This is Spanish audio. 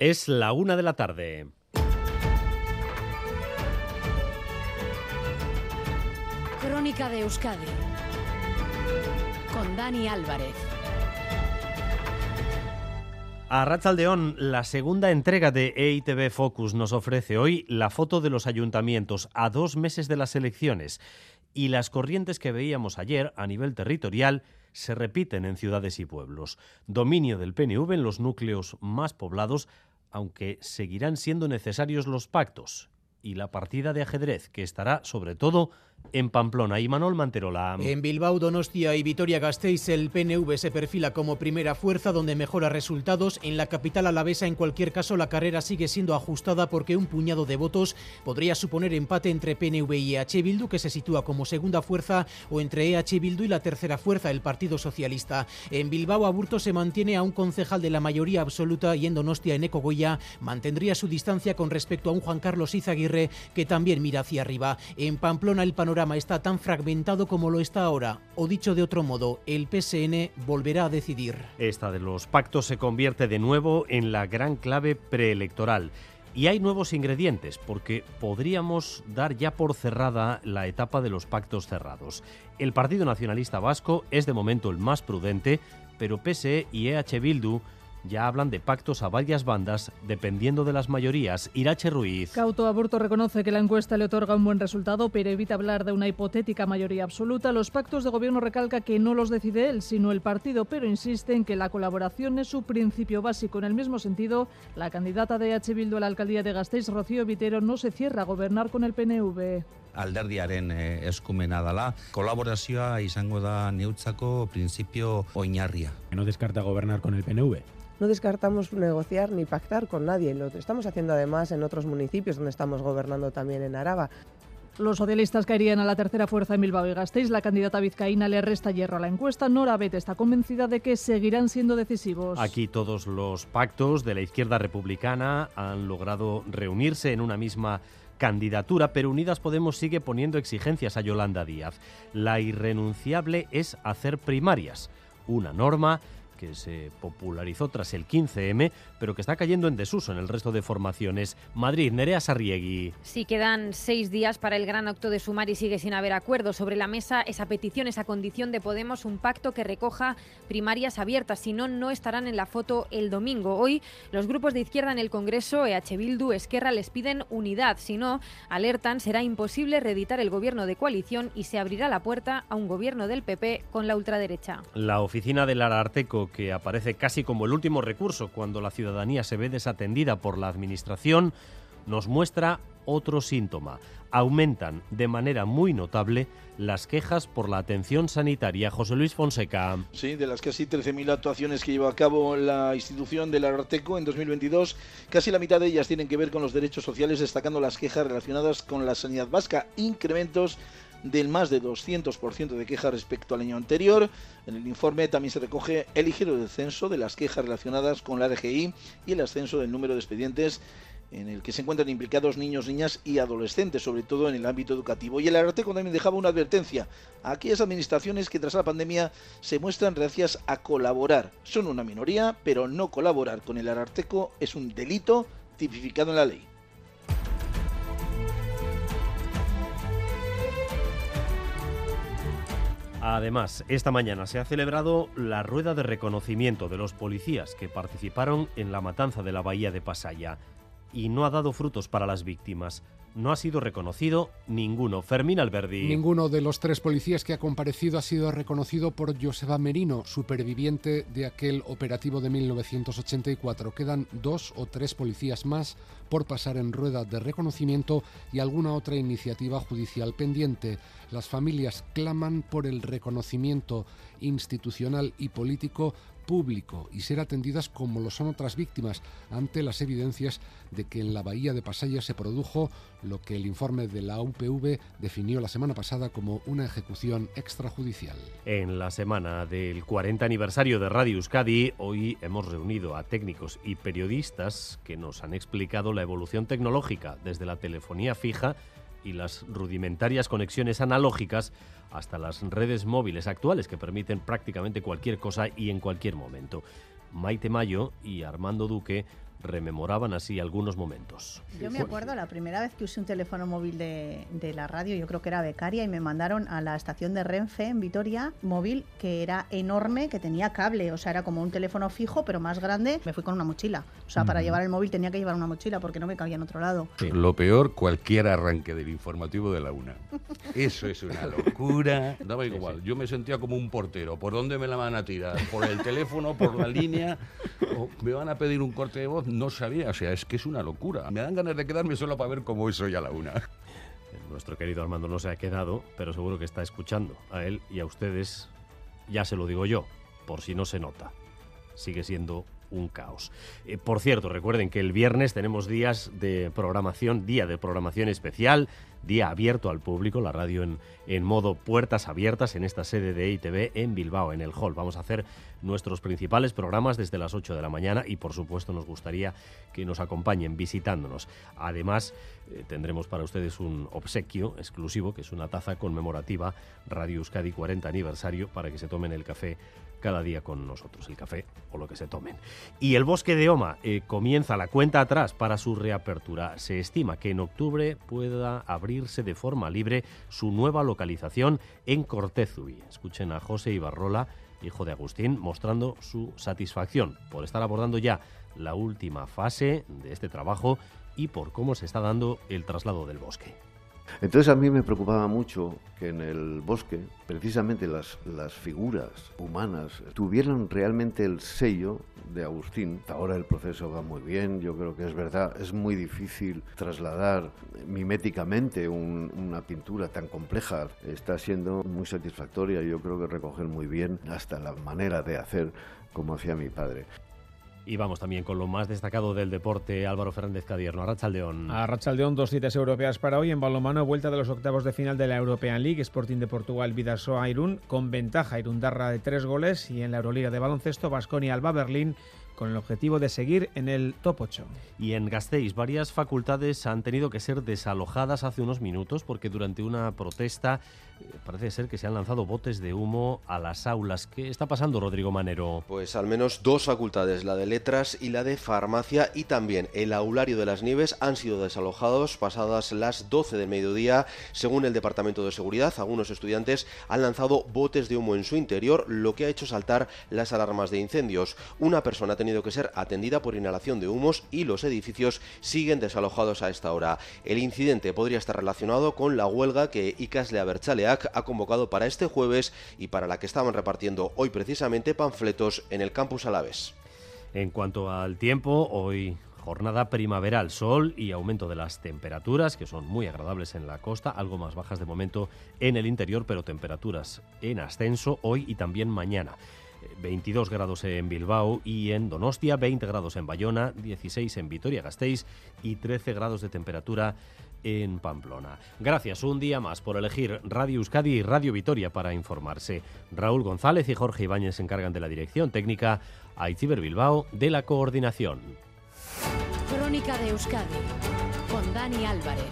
Es la una de la tarde. Crónica de Euskadi con Dani Álvarez. A Ratzaldeón, la segunda entrega de EITB Focus nos ofrece hoy la foto de los ayuntamientos a dos meses de las elecciones y las corrientes que veíamos ayer a nivel territorial se repiten en ciudades y pueblos. Dominio del PNV en los núcleos más poblados, aunque seguirán siendo necesarios los pactos y la partida de ajedrez, que estará sobre todo en Pamplona y Manuel Manterola. En Bilbao, Donostia y Vitoria-Gasteiz el PNV se perfila como primera fuerza donde mejora resultados. En la capital alavesa, en cualquier caso, la carrera sigue siendo ajustada porque un puñado de votos podría suponer empate entre PNV y EH Bildu, que se sitúa como segunda fuerza, o entre EH Bildu y la tercera fuerza, el Partido Socialista. En Bilbao, Aburto se mantiene a un concejal de la mayoría absoluta y en Donostia, en Ecogoya, mantendría su distancia con respecto a un Juan Carlos Izaguirre que también mira hacia arriba. En Pamplona, el panorama está tan fragmentado como lo está ahora, o dicho de otro modo, el PSN volverá a decidir. Esta de los pactos se convierte de nuevo en la gran clave preelectoral. Y hay nuevos ingredientes, porque podríamos dar ya por cerrada la etapa de los pactos cerrados. El Partido Nacionalista Vasco es de momento el más prudente, pero PSE y EH Bildu ya hablan de pactos a varias bandas dependiendo de las mayorías. Irache Ruiz. Cauto Aburto reconoce que la encuesta le otorga un buen resultado, pero evita hablar de una hipotética mayoría absoluta. Los pactos de gobierno recalca que no los decide él, sino el partido, pero insiste en que la colaboración es su principio básico. En el mismo sentido, la candidata de H. Bildu a la alcaldía de Gasteiz, Rocío Vitero, no se cierra a gobernar con el PNV. Alderdiaren eh, eskumena dala. Kolaborazioa izango da neutzako principio oinarria. No descarta gobernar con el PNV. no descartamos negociar ni pactar con nadie. Lo estamos haciendo además en otros municipios donde estamos gobernando también en Araba. Los socialistas caerían a la tercera fuerza en Bilbao y Gasteiz. La candidata vizcaína le resta hierro a la encuesta. Nora Bet está convencida de que seguirán siendo decisivos. Aquí todos los pactos de la izquierda republicana han logrado reunirse en una misma candidatura, pero Unidas Podemos sigue poniendo exigencias a Yolanda Díaz. La irrenunciable es hacer primarias, una norma que se popularizó tras el 15M, pero que está cayendo en desuso en el resto de formaciones. Madrid, Nerea Sarriegui. Sí, quedan seis días para el gran acto de sumar y sigue sin haber acuerdo. Sobre la mesa esa petición, esa condición de Podemos, un pacto que recoja primarias abiertas. Si no, no estarán en la foto el domingo. Hoy los grupos de izquierda en el Congreso, EH Bildu, Esquerra, les piden unidad. Si no, alertan, será imposible reeditar el gobierno de coalición y se abrirá la puerta a un gobierno del PP con la ultraderecha. La oficina del Ararteco que aparece casi como el último recurso cuando la ciudadanía se ve desatendida por la Administración, nos muestra otro síntoma. Aumentan de manera muy notable las quejas por la atención sanitaria. José Luis Fonseca. Sí, de las casi 13.000 actuaciones que lleva a cabo la institución del Arteco en 2022, casi la mitad de ellas tienen que ver con los derechos sociales, destacando las quejas relacionadas con la sanidad vasca, incrementos del más de 200% de quejas respecto al año anterior. En el informe también se recoge el ligero descenso de las quejas relacionadas con la RGI y el ascenso del número de expedientes en el que se encuentran implicados niños, niñas y adolescentes, sobre todo en el ámbito educativo. Y el Ararteco también dejaba una advertencia a aquellas administraciones que tras la pandemia se muestran reacias a colaborar. Son una minoría, pero no colaborar con el Ararteco es un delito tipificado en la ley. Además, esta mañana se ha celebrado la rueda de reconocimiento de los policías que participaron en la matanza de la bahía de Pasaya y no ha dado frutos para las víctimas. No ha sido reconocido ninguno. Fermín Alberdi. Ninguno de los tres policías que ha comparecido ha sido reconocido por Joseba Merino, superviviente de aquel operativo de 1984. Quedan dos o tres policías más por pasar en rueda de reconocimiento y alguna otra iniciativa judicial pendiente. Las familias claman por el reconocimiento institucional y político público y ser atendidas como lo son otras víctimas ante las evidencias de que en la bahía de Pasaya se produjo lo que el informe de la UPV definió la semana pasada como una ejecución extrajudicial. En la semana del 40 aniversario de Radio Euskadi, hoy hemos reunido a técnicos y periodistas que nos han explicado la evolución tecnológica desde la telefonía fija y las rudimentarias conexiones analógicas hasta las redes móviles actuales que permiten prácticamente cualquier cosa y en cualquier momento. Maite Mayo y Armando Duque rememoraban así algunos momentos. Yo me acuerdo la primera vez que usé un teléfono móvil de, de, la radio, yo creo que era becaria, y me mandaron a la estación de Renfe en Vitoria, móvil que era enorme, que tenía cable, o sea, era como un teléfono fijo, pero más grande. Me fui con una mochila. O sea, para llevar el móvil tenía que llevar una mochila porque no me cabía en otro lado. Lo peor, cualquier arranque del informativo de la una. Eso es una locura. Daba igual. Yo me sentía como un portero. ¿Por dónde me la van a tirar? ¿Por el teléfono? ¿Por la línea? ¿O ¿Me van a pedir un corte de voz? No sabía. O sea, es que es una locura. Me dan ganas de quedarme solo para ver cómo es hoy a la una. Nuestro querido Armando no se ha quedado, pero seguro que está escuchando. A él y a ustedes, ya se lo digo yo, por si no se nota. Sigue siendo un caos. Eh, por cierto, recuerden que el viernes tenemos días de programación, día de programación especial, día abierto al público, la radio en, en modo puertas abiertas en esta sede de ITV en Bilbao, en el hall. Vamos a hacer nuestros principales programas desde las 8 de la mañana y por supuesto nos gustaría que nos acompañen visitándonos. Además, eh, tendremos para ustedes un obsequio exclusivo, que es una taza conmemorativa Radio Euskadi 40 aniversario, para que se tomen el café cada día con nosotros, el café o lo que se tomen. Y el bosque de Oma eh, comienza la cuenta atrás para su reapertura. Se estima que en octubre pueda abrirse de forma libre su nueva localización en Cortezui. Escuchen a José Ibarrola, hijo de Agustín, mostrando su satisfacción por estar abordando ya la última fase de este trabajo y por cómo se está dando el traslado del bosque. Entonces a mí me preocupaba mucho que en el bosque precisamente las, las figuras humanas tuvieran realmente el sello de Agustín. Ahora el proceso va muy bien, yo creo que es verdad, es muy difícil trasladar miméticamente un, una pintura tan compleja. Está siendo muy satisfactoria, yo creo que recoger muy bien hasta la manera de hacer como hacía mi padre. Y vamos también con lo más destacado del deporte, Álvaro Fernández Cadierno. Arrachaldeón. Arrachaldeón, dos citas europeas para hoy. En balonmano, vuelta de los octavos de final de la European League. Sporting de Portugal, Vidasoa, Irún, con ventaja Irundarra de tres goles. Y en la Euroliga de baloncesto, Basconia, Alba Berlín, con el objetivo de seguir en el top 8. Y en Gasteiz, varias facultades han tenido que ser desalojadas hace unos minutos porque durante una protesta parece ser que se han lanzado botes de humo a las aulas. ¿Qué está pasando, Rodrigo Manero? Pues al menos dos facultades, la de letras y la de farmacia y también el aulario de las Nieves han sido desalojados pasadas las 12 del mediodía. Según el Departamento de Seguridad, algunos estudiantes han lanzado botes de humo en su interior, lo que ha hecho saltar las alarmas de incendios. Una persona ha tenido que ser atendida por inhalación de humos y los edificios siguen desalojados a esta hora. El incidente podría estar relacionado con la huelga que Icasle Ha convocado para este jueves y para la que estaban repartiendo hoy precisamente panfletos en el campus Alaves. En cuanto al tiempo, hoy jornada primaveral, sol y aumento de las temperaturas, que son muy agradables en la costa, algo más bajas de momento en el interior, pero temperaturas en ascenso hoy y también mañana. 22 grados en Bilbao y en Donostia, 20 grados en Bayona, 16 en Vitoria-Gasteiz y 13 grados de temperatura en Pamplona. Gracias un día más por elegir Radio Euskadi y Radio Vitoria para informarse. Raúl González y Jorge Ibáñez se encargan de la dirección técnica, Aitziber Bilbao de la coordinación. Crónica de Euskadi con Dani Álvarez.